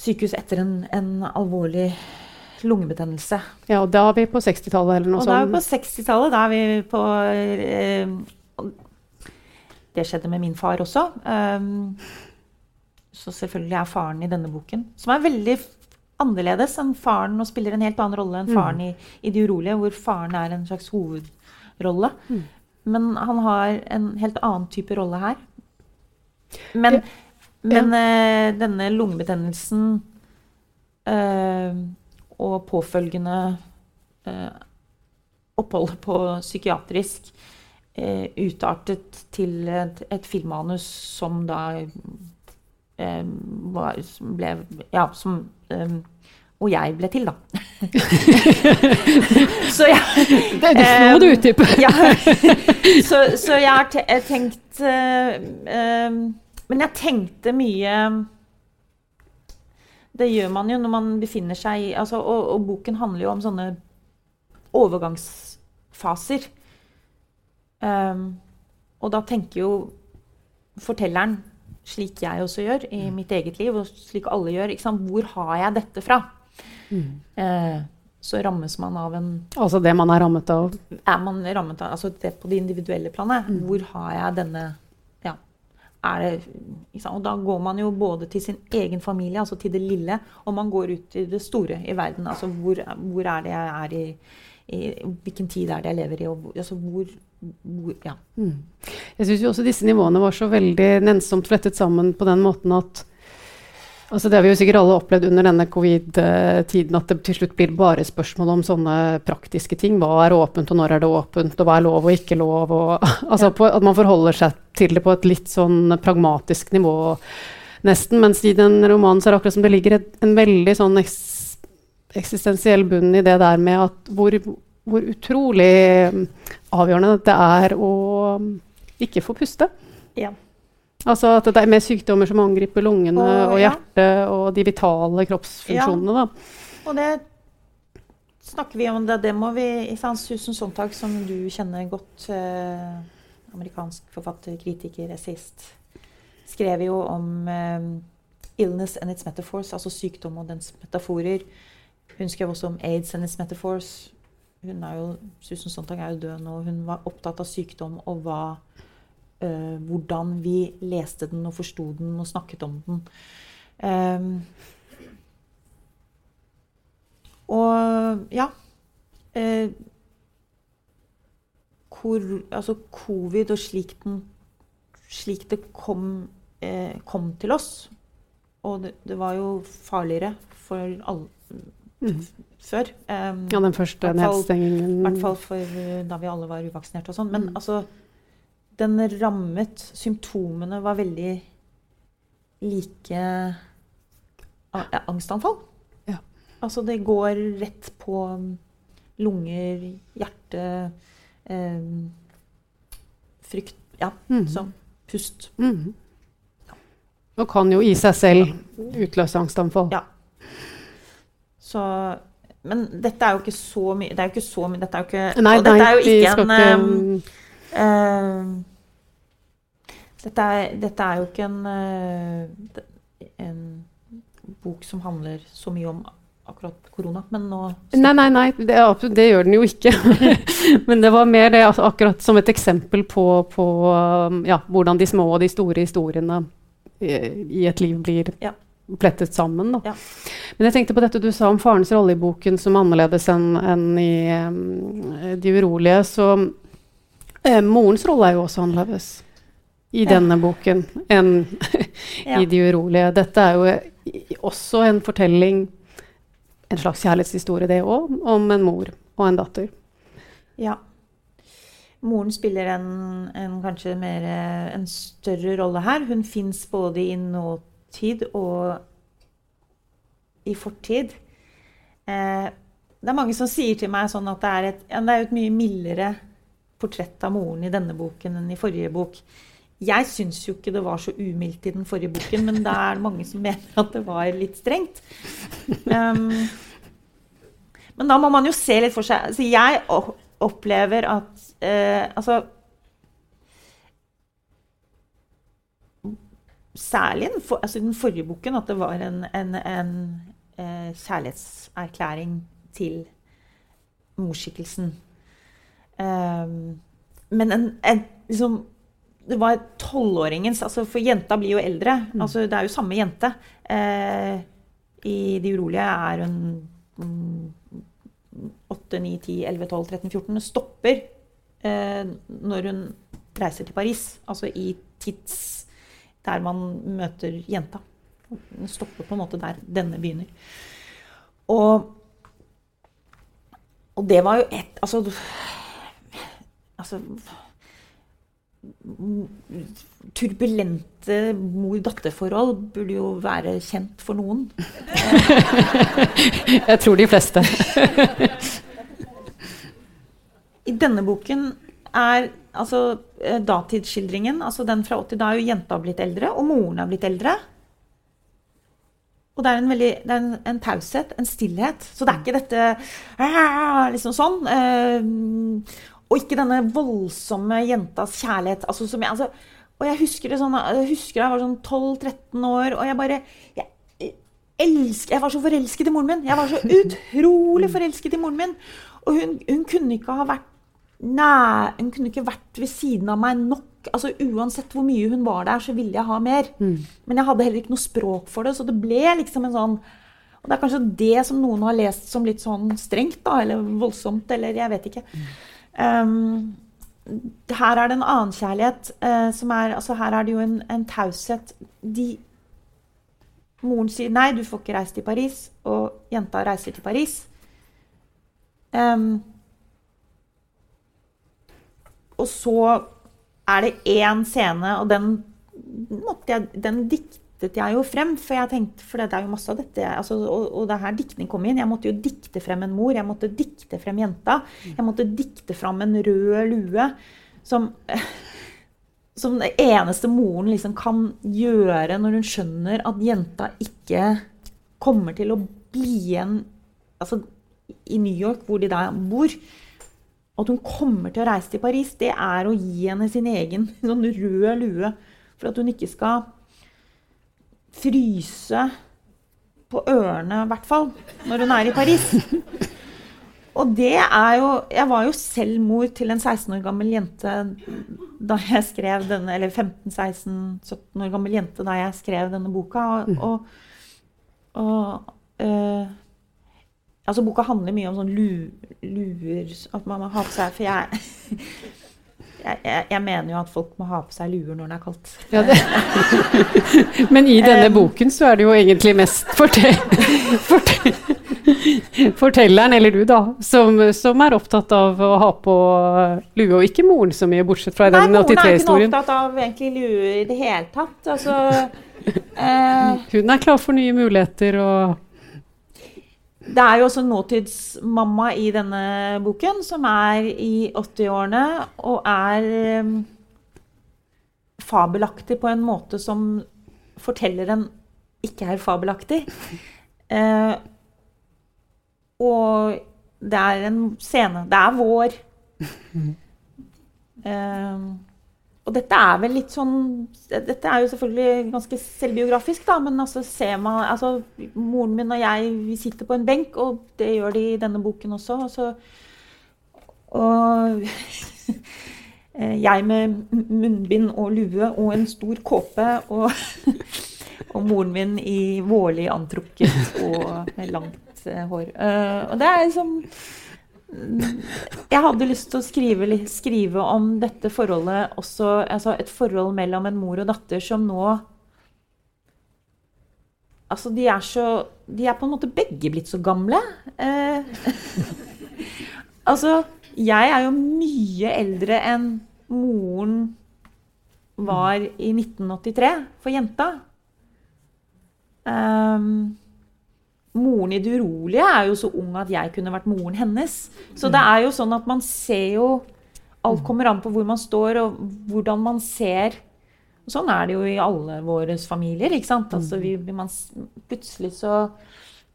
[SPEAKER 1] sykehus etter en, en, alvorlig lungebetennelse.
[SPEAKER 2] Ja, og da er vi på 60-tallet eller noe
[SPEAKER 1] sånt? Og da er vi på 60-tallet. Da er vi på eh, Det skjedde med min far også. Eh, så selvfølgelig er faren i denne boken, som er veldig annerledes enn faren og spiller en helt annen rolle enn faren mm. i, i, De urolige, hvor faren er en slags hovedrolle. Mm. Men han har en helt annen type rolle her. Men, ja. men uh, denne lungebetennelsen uh, og påfølgende uh, oppholdet på psykiatrisk utartet til et, et filmmanus som da var, ble Ja, som og jeg ble til, da. <laughs>
[SPEAKER 2] så jeg det, det, Nå må du utdype. <laughs> ja,
[SPEAKER 1] så, så, jeg har tenkt uh, uh, Men jeg tenkte mye Det gjør man jo når man befinner seg i altså, og, og, boken handler jo om sånne overgangsfaser. Um, og da tenker jo fortelleren slik jeg også gjør i mm. mitt eget liv, og slik alle gjør. Hvor har jeg dette fra? Mm. Eh, så rammes man av en
[SPEAKER 2] Altså det man er rammet av?
[SPEAKER 1] Er man rammet av, altså det på det individuelle planet. Mm. Hvor har jeg denne ja, er det, Og da går man jo både til sin egen familie, altså til det lille, og man går ut i det store i verden. Altså hvor, hvor er det jeg er i, i hvilken tid er det jeg lever i, og altså hvor, hvor Ja.
[SPEAKER 2] Mm. Jeg syns jo også disse nivåene var så veldig nennsomt flettet sammen på den måten at altså Det har vi jo sikkert alle opplevd under denne covid-tiden, at det til slutt blir bare spørsmål om sånne praktiske ting. Hva er åpent, og når er det åpent, og hva er lov og ikke lov? Og, <laughs> altså på, At man forholder seg til det på et litt sånn pragmatisk nivå, nesten. Mens i den romanen så er det akkurat som det ligger et, en veldig sånn eks, eksistensiell bunn i det der med at hvor, hvor utrolig avgjørende det er å ikke få puste.
[SPEAKER 1] Ja.
[SPEAKER 2] Altså at det er mer sykdommer som angriper lungene
[SPEAKER 1] og,
[SPEAKER 2] og
[SPEAKER 1] ja.
[SPEAKER 2] hjertet og de vitale kroppsfunksjonene. Da.
[SPEAKER 1] Og det snakker vi om. Det, det må vi i sant, Susan Sontag, som du kjenner godt, eh, amerikansk forfatter, kritiker, essayist, skrev jo om eh, 'illness and its metaphors', altså sykdom og dens metaforer. Hun skrev også om 'aids and its metaphors'. Hun er jo, Susan Sontag er jo død nå. Hun var opptatt av sykdom og hva hvordan vi leste den og forsto den og snakket om den. Um, og ja uh, hvor, altså covid og slik, den, slik det kom, uh, kom til oss Og det, det, var jo farligere for alle
[SPEAKER 2] Mm.
[SPEAKER 1] før. Um,
[SPEAKER 2] Ja, den første nedstengingen.
[SPEAKER 1] i hvert fall for da vi alle var uvaksinerte og sånn. Men
[SPEAKER 2] Mm.
[SPEAKER 1] altså Den rammet Symptomene var veldig like ja, angstanfall.
[SPEAKER 2] Ja.
[SPEAKER 1] Altså det går rett på um, lunger, hjerte eh, Frykt Ja,
[SPEAKER 2] Mhm.
[SPEAKER 1] sånn. Pust.
[SPEAKER 2] Mhm. Og kan jo i seg selv utløse angstanfall.
[SPEAKER 1] Ja. Så Men dette er jo ikke så mye Dette er jo ikke
[SPEAKER 2] Nei,
[SPEAKER 1] nei, dette er jo ikke en
[SPEAKER 2] ikke
[SPEAKER 1] um, Eh, dette, er, dette er jo ikke en, eh, en bok som handler så mye om akkurat korona, men nå
[SPEAKER 2] Nei, nei, nei, det, absolutt- det gjør den jo ikke. <laughs> Men det var mer det, altså, akkurat som et eksempel på, på um, ja, hvordan de små og de store historiene i, i et liv blir
[SPEAKER 1] Ja.
[SPEAKER 2] plettet sammen. Da.
[SPEAKER 1] Ja.
[SPEAKER 2] Men jeg tenkte på dette du sa om farens rolle i boken som annerledes enn en i um, De urolige. Så eh, morens rolle er jo også annerledes i
[SPEAKER 1] Ja.
[SPEAKER 2] denne boken enn <laughs>
[SPEAKER 1] Ja.
[SPEAKER 2] i De urolige. Dette er jo også en fortelling en slags kjærlighetshistorie, det òg, om en mor og en datter.
[SPEAKER 1] Ja. Moren spiller en, en kanskje mer eh, en større rolle her. Hun fins både i nåtid og i fortid. Eh, det er mange som sier til meg sånn at det er et, ja, det er et mye mildere portrett av moren i denne boken enn i forrige bok. Jeg syns jo ikke det var så umildt i den forrige boken, men det er mange som mener at det var litt strengt. Um, men da må man jo se litt for seg. Altså jeg opplever at uh, Altså Særlig den, for, altså den forrige boken at det var en, en, en uh, kjærlighetserklæring til morsskikkelsen. Um, men en, en liksom det var tolvåringens altså For jenta blir jo eldre. altså Det er jo samme jente. Uh, I De urolige er hun um, 8, 9, 10, 11, 12, 13, 14. Det stopper uh, når hun reiser til Paris. Altså i tids der man møter jenta. Den stopper på en måte der denne begynner. Og, og det var jo et Altså, altså Turbulente mor-datter-forhold burde jo være kjent for noen. <laughs>
[SPEAKER 2] Jeg tror de fleste.
[SPEAKER 1] I denne boken er altså eh, datidsskildringen, altså den fra 80, da er jo jenta blitt eldre, og moren er blitt eldre. Og det er en, veldig, det er en, en taushet, en stillhet. Så det er ikke dette «Ah», liksom sånn. eh, og ikke denne voldsomme jentas kjærlighet. Altså, som jeg, altså, og jeg husker det sånn, jeg husker jeg var sånn 12-13 år, og jeg bare jeg, elsker, jeg var så forelsket i moren min. Jeg var så <laughs> utrolig forelsket i moren min. Og hun, hun kunne ikke ha vært Nei, hun kunne ikke vært ved siden av meg nok. Altså Uansett hvor mye hun var der, så ville jeg ha mer. Men jeg hadde heller ikke noe språk for det, så det ble liksom en sånn Og det er kanskje det som noen har lest som litt sånn strengt, da, eller voldsomt, eller jeg vet ikke. Um, her er det en annen uh, som er altså Her er det jo en, en taushet. De Moren sier nei, du får ikke reise til Paris, og jenta reiser til Paris. Um, og så er det én scene, og den, jeg, den dikter diktet jeg jo frem. For jeg tenkte, for det er jo masse av dette altså, og, og, det er her diktning kom inn. Jeg måtte jo dikte frem en mor. Jeg måtte dikte frem jenta. Jeg måtte dikte frem en rød lue som, <laughs> som det eneste moren liksom kan gjøre når hun skjønner at jenta ikke kommer til å bli igjen altså, i New York, hvor de da bor. At hun kommer til å reise til Paris, det er å gi henne sin egen <laughs> sånn rød lue. For at hun ikke skal fryse på ørene, i hvert fall, når hun er i Paris. Og det er jo Jeg var jo selv mor til en 16 år gammel jente da jeg skrev denne Eller 15-16-17 år gammel jente da jeg skrev denne boka. Og, mm. og, og øh, Altså, boka handler mye om sånn lu, luer At man har ha på seg For jeg jeg, jeg, mener jo at folk må ha på seg luer når det er kaldt. Ja, det. <laughs>
[SPEAKER 2] Men i denne boken så er det jo egentlig mest fortell, <laughs> fortell, fortelleren, eller du, da, som, som, er opptatt av å ha på lue, og ikke moren så mye, bortsett fra den 83-historien. Nei, moren er
[SPEAKER 1] ikke noe opptatt av egentlig lue i det hele tatt. Altså, <laughs>
[SPEAKER 2] eh, Hun er klar for nye muligheter og
[SPEAKER 1] det er jo også nåtidsmamma i denne boken, som er i 80-årene og er um, fabelaktig på en måte som fortelleren ikke er fabelaktig. Uh, <laughs> og det er en scene Det er vår. <laughs> Eh, og dette er vel litt sånn Dette er jo selvfølgelig ganske selvbiografisk, da, men altså ser man altså, Moren min og jeg vi sitter på en benk, og det gjør de i denne boken også. Altså, og <laughs> jeg med munnbind og lue og en stor kåpe, og, <laughs> og moren min i vårlig antrukket og med langt eh, hår. Uh, og det er liksom jeg hadde lyst til å skrive, skrive, om dette forholdet også altså Et forhold mellom en mor og datter som nå Altså, de er så De er på en måte begge blitt så gamle. Eh, <laughs> altså, jeg er jo mye eldre enn moren var i 1983 for jenta. Um, moren i Det urolige er jo så ung at jeg kunne vært moren hennes. Så det er jo sånn at man ser jo Alt kommer an på hvor man står, og hvordan man ser. Og sånn er det jo i alle våre familier. ikke sant? Altså, vi, man, plutselig så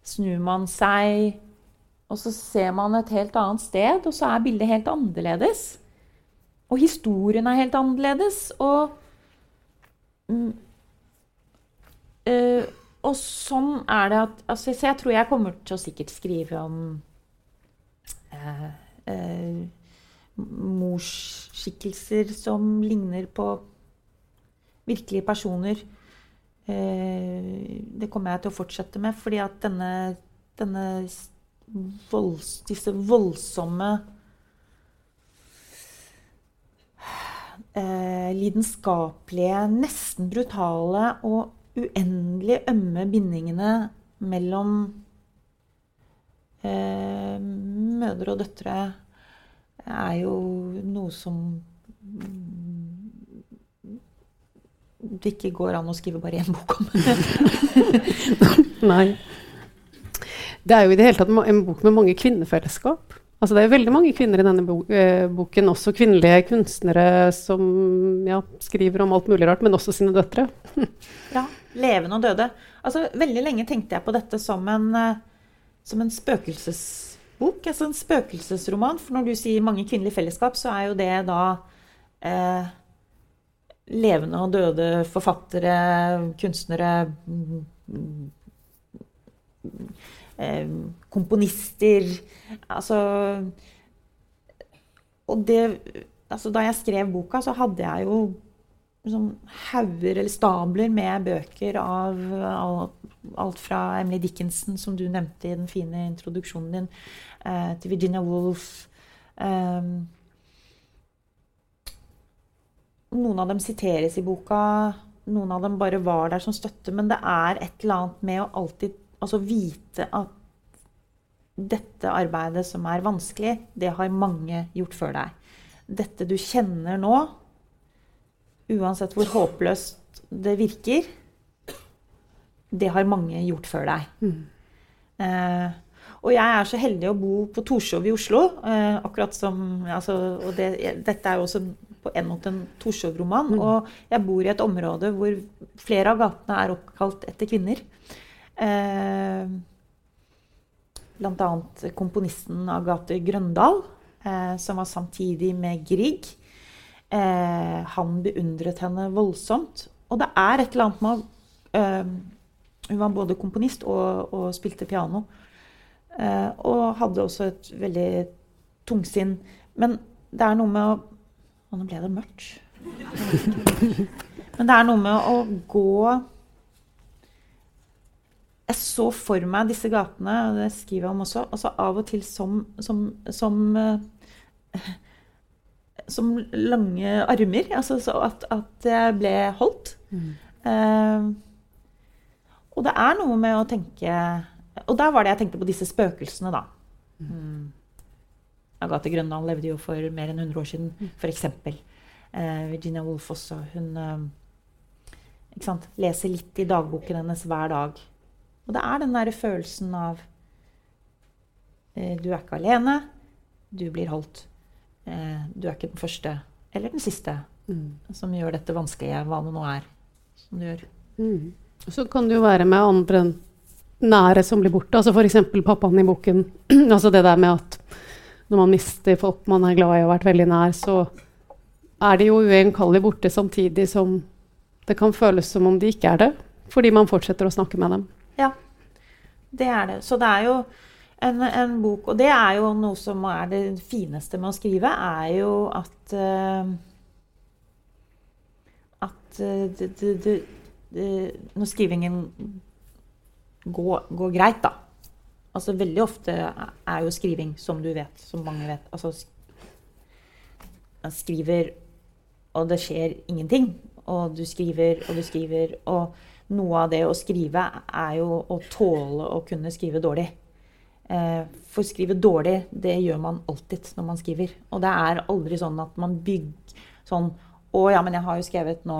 [SPEAKER 1] snur man seg, og så ser man et helt annet sted, og så er bildet helt annerledes. Og historien er helt annerledes. Og mm, øh, og sånn er det at altså, Så jeg tror jeg kommer til å sikkert skrive om eh, eh, morsskikkelser som ligner på virkelige personer. Eh, det kommer jeg til å fortsette med, fordi at denne, denne volds, disse voldsomme eh, lidenskapelige, nesten brutale og uendelig ømme bindingene mellom eh, mødre og døtre er jo noe som det ikke går an å skrive bare én bok om. <laughs>
[SPEAKER 2] Nei. Det er jo i det hele tatt en bok med mange kvinnefellesskap. Altså det er veldig mange kvinner i denne eh, boken, også kvinnelige kunstnere som ja, skriver om alt mulig rart, men også sine døtre. <laughs>
[SPEAKER 1] ja. Levende og døde. Altså, veldig lenge tenkte jeg på dette som en, eh, som en spøkelsesbok. Altså en spøkelsesroman. For når du sier mange kvinnelige fellesskap, så er jo det da eh, levende og døde forfattere, kunstnere eh, Komponister. Altså Og det Altså, da jeg skrev boka, så hadde jeg jo sånn hauger eller stabler med bøker av alt fra Emily Dickinson, som du nevnte i den fine introduksjonen din, eh, til Virginia Woolf. Um, noen av dem siteres i boka, noen av dem bare var der som støtte. Men det er et eller annet med å alltid altså vite at dette arbeidet som er vanskelig, det har mange gjort før deg. Dette du kjenner nå, uansett hvor håpløst det virker, det har mange gjort før deg. Mm. Eh, og jeg er så heldig å bo på Torshov i Oslo. Eh, akkurat som, altså, og det, Dette er jo også på en måte en Torshov-roman. Mm. Og jeg bor i et område hvor flere av gatene er oppkalt etter kvinner. Eh, annet komponisten Agathe Grøndal, eh, som var samtidig med Grieg. Eh, han beundret henne voldsomt. Og det er et eller annet med Hun var både komponist og, og spilte piano. Og hadde også et veldig tungsinn. Men det er noe med å Og nå ble det mørkt. <laughs> Men det er noe med å gå jeg så for meg disse gatene, og det skriver jeg om også, altså av og til som, som, som, uh, som lange armer. Altså at, at jeg ble holdt. Mm. Uh, og det er noe med å tenke Og der var det jeg tenkte på disse spøkelsene, da. Mm. Agathe Grøndal levde jo for mer enn 100 år siden, mm. f.eks. Uh, Virginia Woolf også. Hun uh, leser litt i dagboken hennes hver dag. Og det er den derre følelsen av eh, Du er ikke alene. Du blir holdt. Eh, du er ikke den første eller den siste mm. som gjør dette vanskelige, hva det nå er som du gjør.
[SPEAKER 2] Mm. Så kan det jo være med andre nære som blir borte. Altså F.eks. pappaen i boken. <clears throat> altså det der med at når man mister folk man er glad i og har vært veldig nær, så er de jo ugjenkallelig borte samtidig som det kan føles som om de ikke er det. Fordi man fortsetter å snakke med dem.
[SPEAKER 1] Ja, det er det. Så det er jo en, en, bok Og det er jo noe som er det fineste med å skrive, er jo at uh, At uh, Når skrivingen går, går, greit, da Altså veldig ofte er jo skriving, som du vet, som mange vet Altså skriver, og det skjer ingenting. Og du skriver, og du skriver, og noe av det å skrive er jo å tåle å kunne skrive dårlig. Eh, for skrive dårlig, det gjør man alltid når man skriver. Og det er aldri sånn at man bygger sånn Å ja, men jeg har jo skrevet nå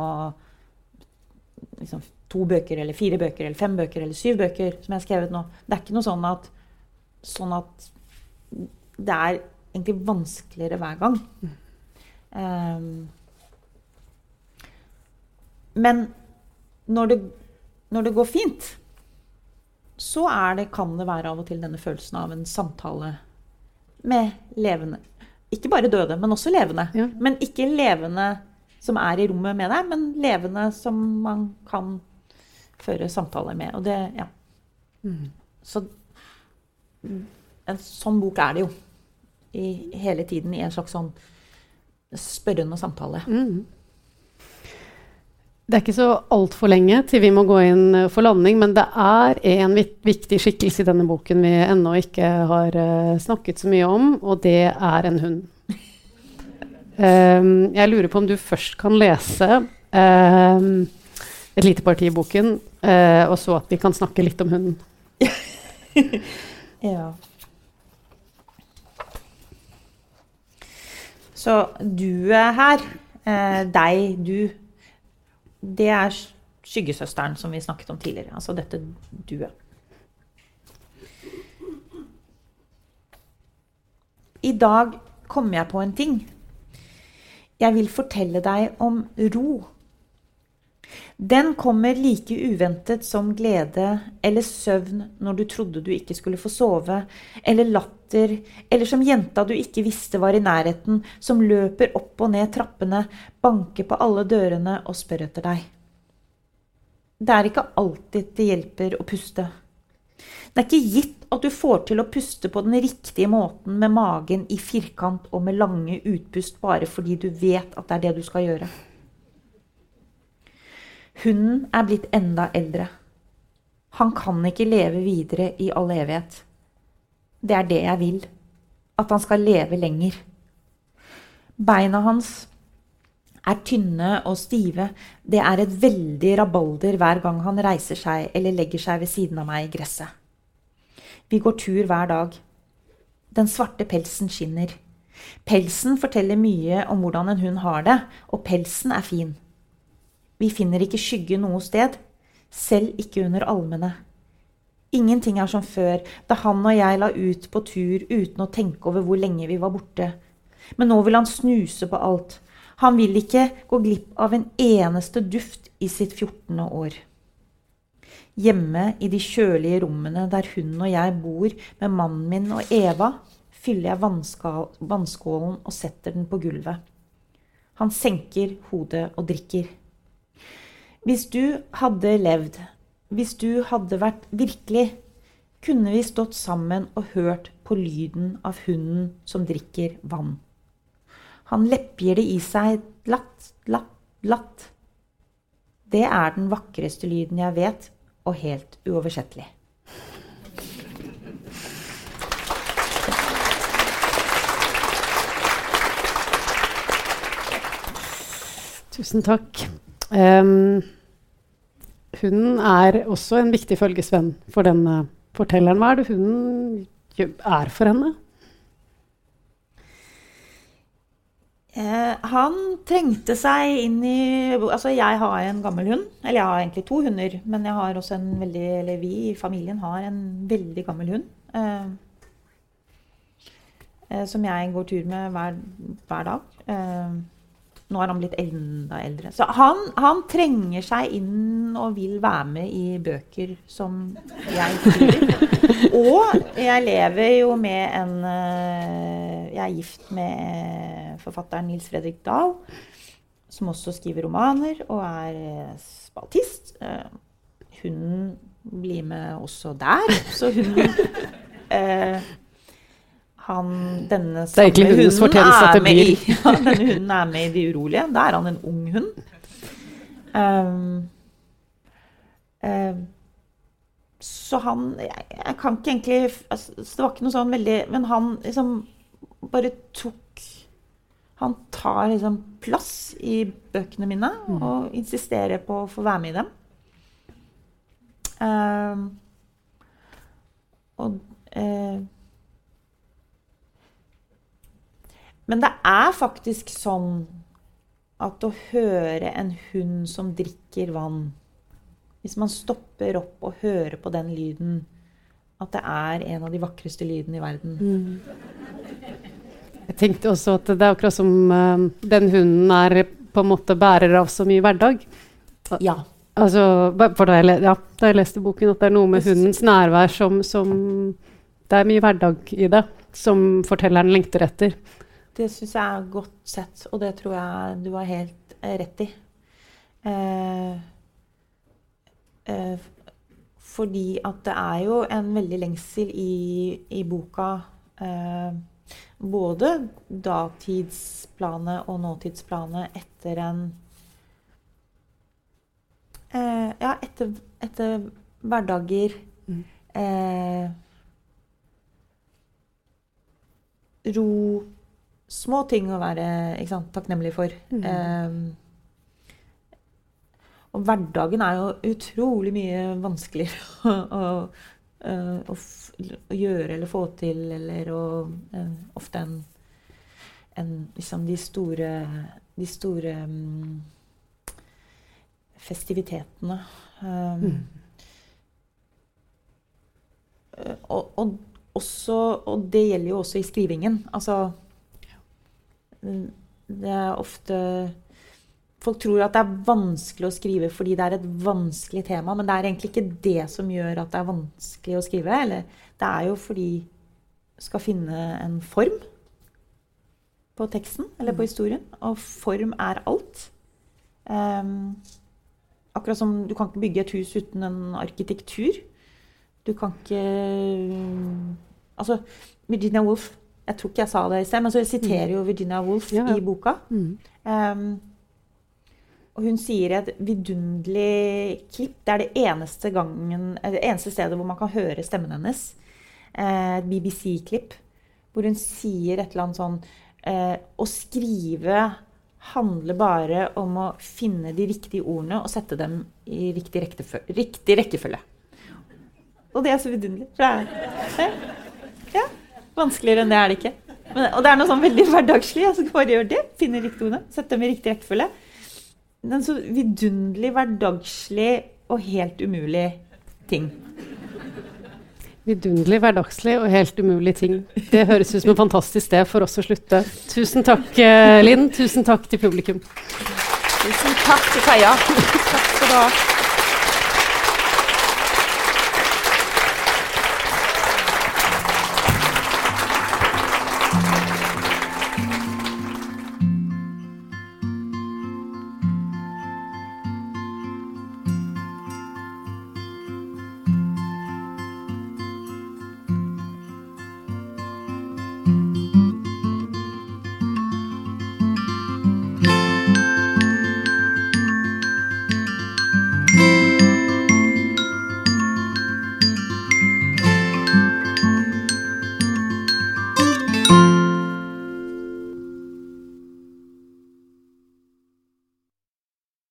[SPEAKER 1] liksom, to bøker eller fire bøker eller fem bøker eller syv bøker som jeg har skrevet nå. Det er ikke noe sånn at, sånn at det er egentlig vanskeligere hver gang. Um, men når det når det går fint, så det, kan det være av og til denne følelsen av en samtale med levende. Ikke bare døde, men også levende. Ja. Men ikke levende som er i rommet med deg, men levende som man kan føre samtaler med. Og det, ja. Mm. Så en sånn bok er det jo. I, hele tiden i en slags sånn spørrende samtale. Mm.
[SPEAKER 2] Det er ikke så altfor lenge til vi må gå inn eh, for landing, men det er en viktig skikkelse i denne boken vi ennå ikke har uh, snakket så mye om, og det er en hund. Um, <laughs> jeg lurer på om du først kan lese um, et lite parti i boken, uh, og så at vi kan snakke litt om hunden. <laughs>
[SPEAKER 1] ja. Så du er her. Uh, deg, du det er skyggesøsteren som vi snakket om tidligere. Altså dette duet. I dag kom jeg på en ting. Jeg vil fortelle deg om ro. Den kommer like uventet som glede eller søvn når du trodde du ikke skulle få sove, eller latter, eller som jenta du ikke visste var i nærheten, som løper opp og ned trappene, banker på alle dørene og spør etter deg. Det er ikke alltid det hjelper å puste. Det er ikke gitt at du får til å puste på den riktige måten med magen i firkant og med lange utpust bare fordi du vet at det er det du skal gjøre. Hunden er blitt enda eldre. Han kan ikke leve videre i all evighet. Det er det jeg vil. At han skal leve lenger. Beina hans er tynne og stive. Det er et veldig rabalder hver gang han reiser seg eller legger seg ved siden av meg i gresset. Vi går tur hver dag. Den svarte pelsen skinner. Pelsen forteller mye om hvordan en hund har det, og pelsen er fin. Vi finner ikke skygge noe sted, selv ikke under almene. Ingenting er som før, da han og jeg la ut på tur uten å tenke over hvor lenge vi var borte. Men nå vil han snuse på alt. Han vil ikke gå glipp av en eneste duft i sitt 14. år. Hjemme i de kjølige rommene der hun og jeg bor med mannen min og Eva, fyller jeg vannskålen og setter den på gulvet. Han senker hodet og drikker. Hvis du hadde levd, hvis du hadde vært virkelig, kunne vi stått sammen og hørt på lyden av hunden som drikker vann. Han leppgir det i seg latt, latt, latt. Det er den vakreste lyden jeg vet, og helt uoversettelig.
[SPEAKER 2] Tusen takk. Um, hunden er også en viktig følgesvenn for denne fortelleren. Hva er det hunden er for henne?
[SPEAKER 1] Eh, han trengte seg inn i Altså, jeg har en gammel hund. Eller jeg har egentlig to hunder, men jeg har også en veldig Eller vi i familien har en veldig gammel hund. Eh, eh, som jeg går tur med hver, hver dag. Eh, nå er han blitt enda eldre. Så han, han, trenger seg inn og vil være med i bøker som jeg skriver. Og jeg lever jo med en eh, Jeg er gift med forfatteren Nils Fredrik Dahl, som også skriver romaner og er eh, spaltist. Eh, hun blir med også der, så hun eh, han, denne samme hunden er med i, <laughs> ja, denne hunden er med i De urolige. Da er han en ung hund. Um, um, så han jeg, jeg, kan ikke egentlig altså, Det var ikke noe sånn veldig Men han liksom bare tok Han tar liksom plass i bøkene mine mm. og insisterer på å få være med i dem. Um, og uh, Men det er faktisk sånn at å høre en hund som drikker vann Hvis man stopper opp og hører på den lyden, at det er en av de vakreste lydene i verden. Mm.
[SPEAKER 2] Jeg tenkte også at det er akkurat som uh, den hunden er på en måte bærer av så mye hverdag.
[SPEAKER 1] Ja.
[SPEAKER 2] Altså, for da jeg, ja, da jeg leste boken, at det er noe med hundens nærvær som, som Det er mye hverdag i det som fortelleren lengter etter.
[SPEAKER 1] Det syns jeg er godt sett, og det tror jeg du har helt eh, rett i. Eh, eh, fordi at det er jo en veldig lengsel i, i boka. Eh, både datidsplanet og nåtidsplanet etter en eh, Ja, etter, etter hverdager. Mm. Eh, ro små ting å være sant, takknemlig for. Mm. Um, og hverdagen er jo utrolig mye vanskeligere <laughs> å, å, å, å gjøre eller få til, eller å uh, Ofte enn en liksom de store De store um, festivitetene. Um, mm. og, og, også, og det gjelder jo også i skrivingen. Altså det er ofte Folk tror at det er vanskelig å skrive fordi det er et vanskelig tema, men det er egentlig ikke det som gjør at det er vanskelig å skrive. Eller det er jo fordi du skal finne en form på teksten eller på mm. historien. Og form er alt. Um, akkurat som du kan ikke bygge et hus uten en arkitektur. Du kan ikke Altså, Virginia Woolf jeg tror ikke jeg sa det i sted, men så siterer jo Virginia Woolf ja, ja. i boka. Mm. Um, og hun sier et vidunderlig klipp. Det er det eneste, gangen, eh, det eneste stedet hvor man kan høre stemmen hennes. Eh, Et BBC-klipp. Hvor hun sier et eller annet sånn eh, Å skrive handler bare om å finne de riktige ordene og sette dem i riktig. Riktig rekkefølge. Og det er så vidunderlig. For det er ja, Vanskeligere enn det er det ikke. Men, og det er noe sånn veldig hverdagslig. Jeg skal bare gjøre det. Finne riktig ordene. Sette dem i riktig rekkefølge. En så vidunderlig hverdagslig og helt umulig ting.
[SPEAKER 2] Vidunderlig, hverdagslig og helt umulig ting. Det høres ut som en fantastisk sted for oss å slutte. Tusen takk, eh, Linn. Tusen takk til publikum.
[SPEAKER 1] Tusen takk til Kaja. Takk skal du ha.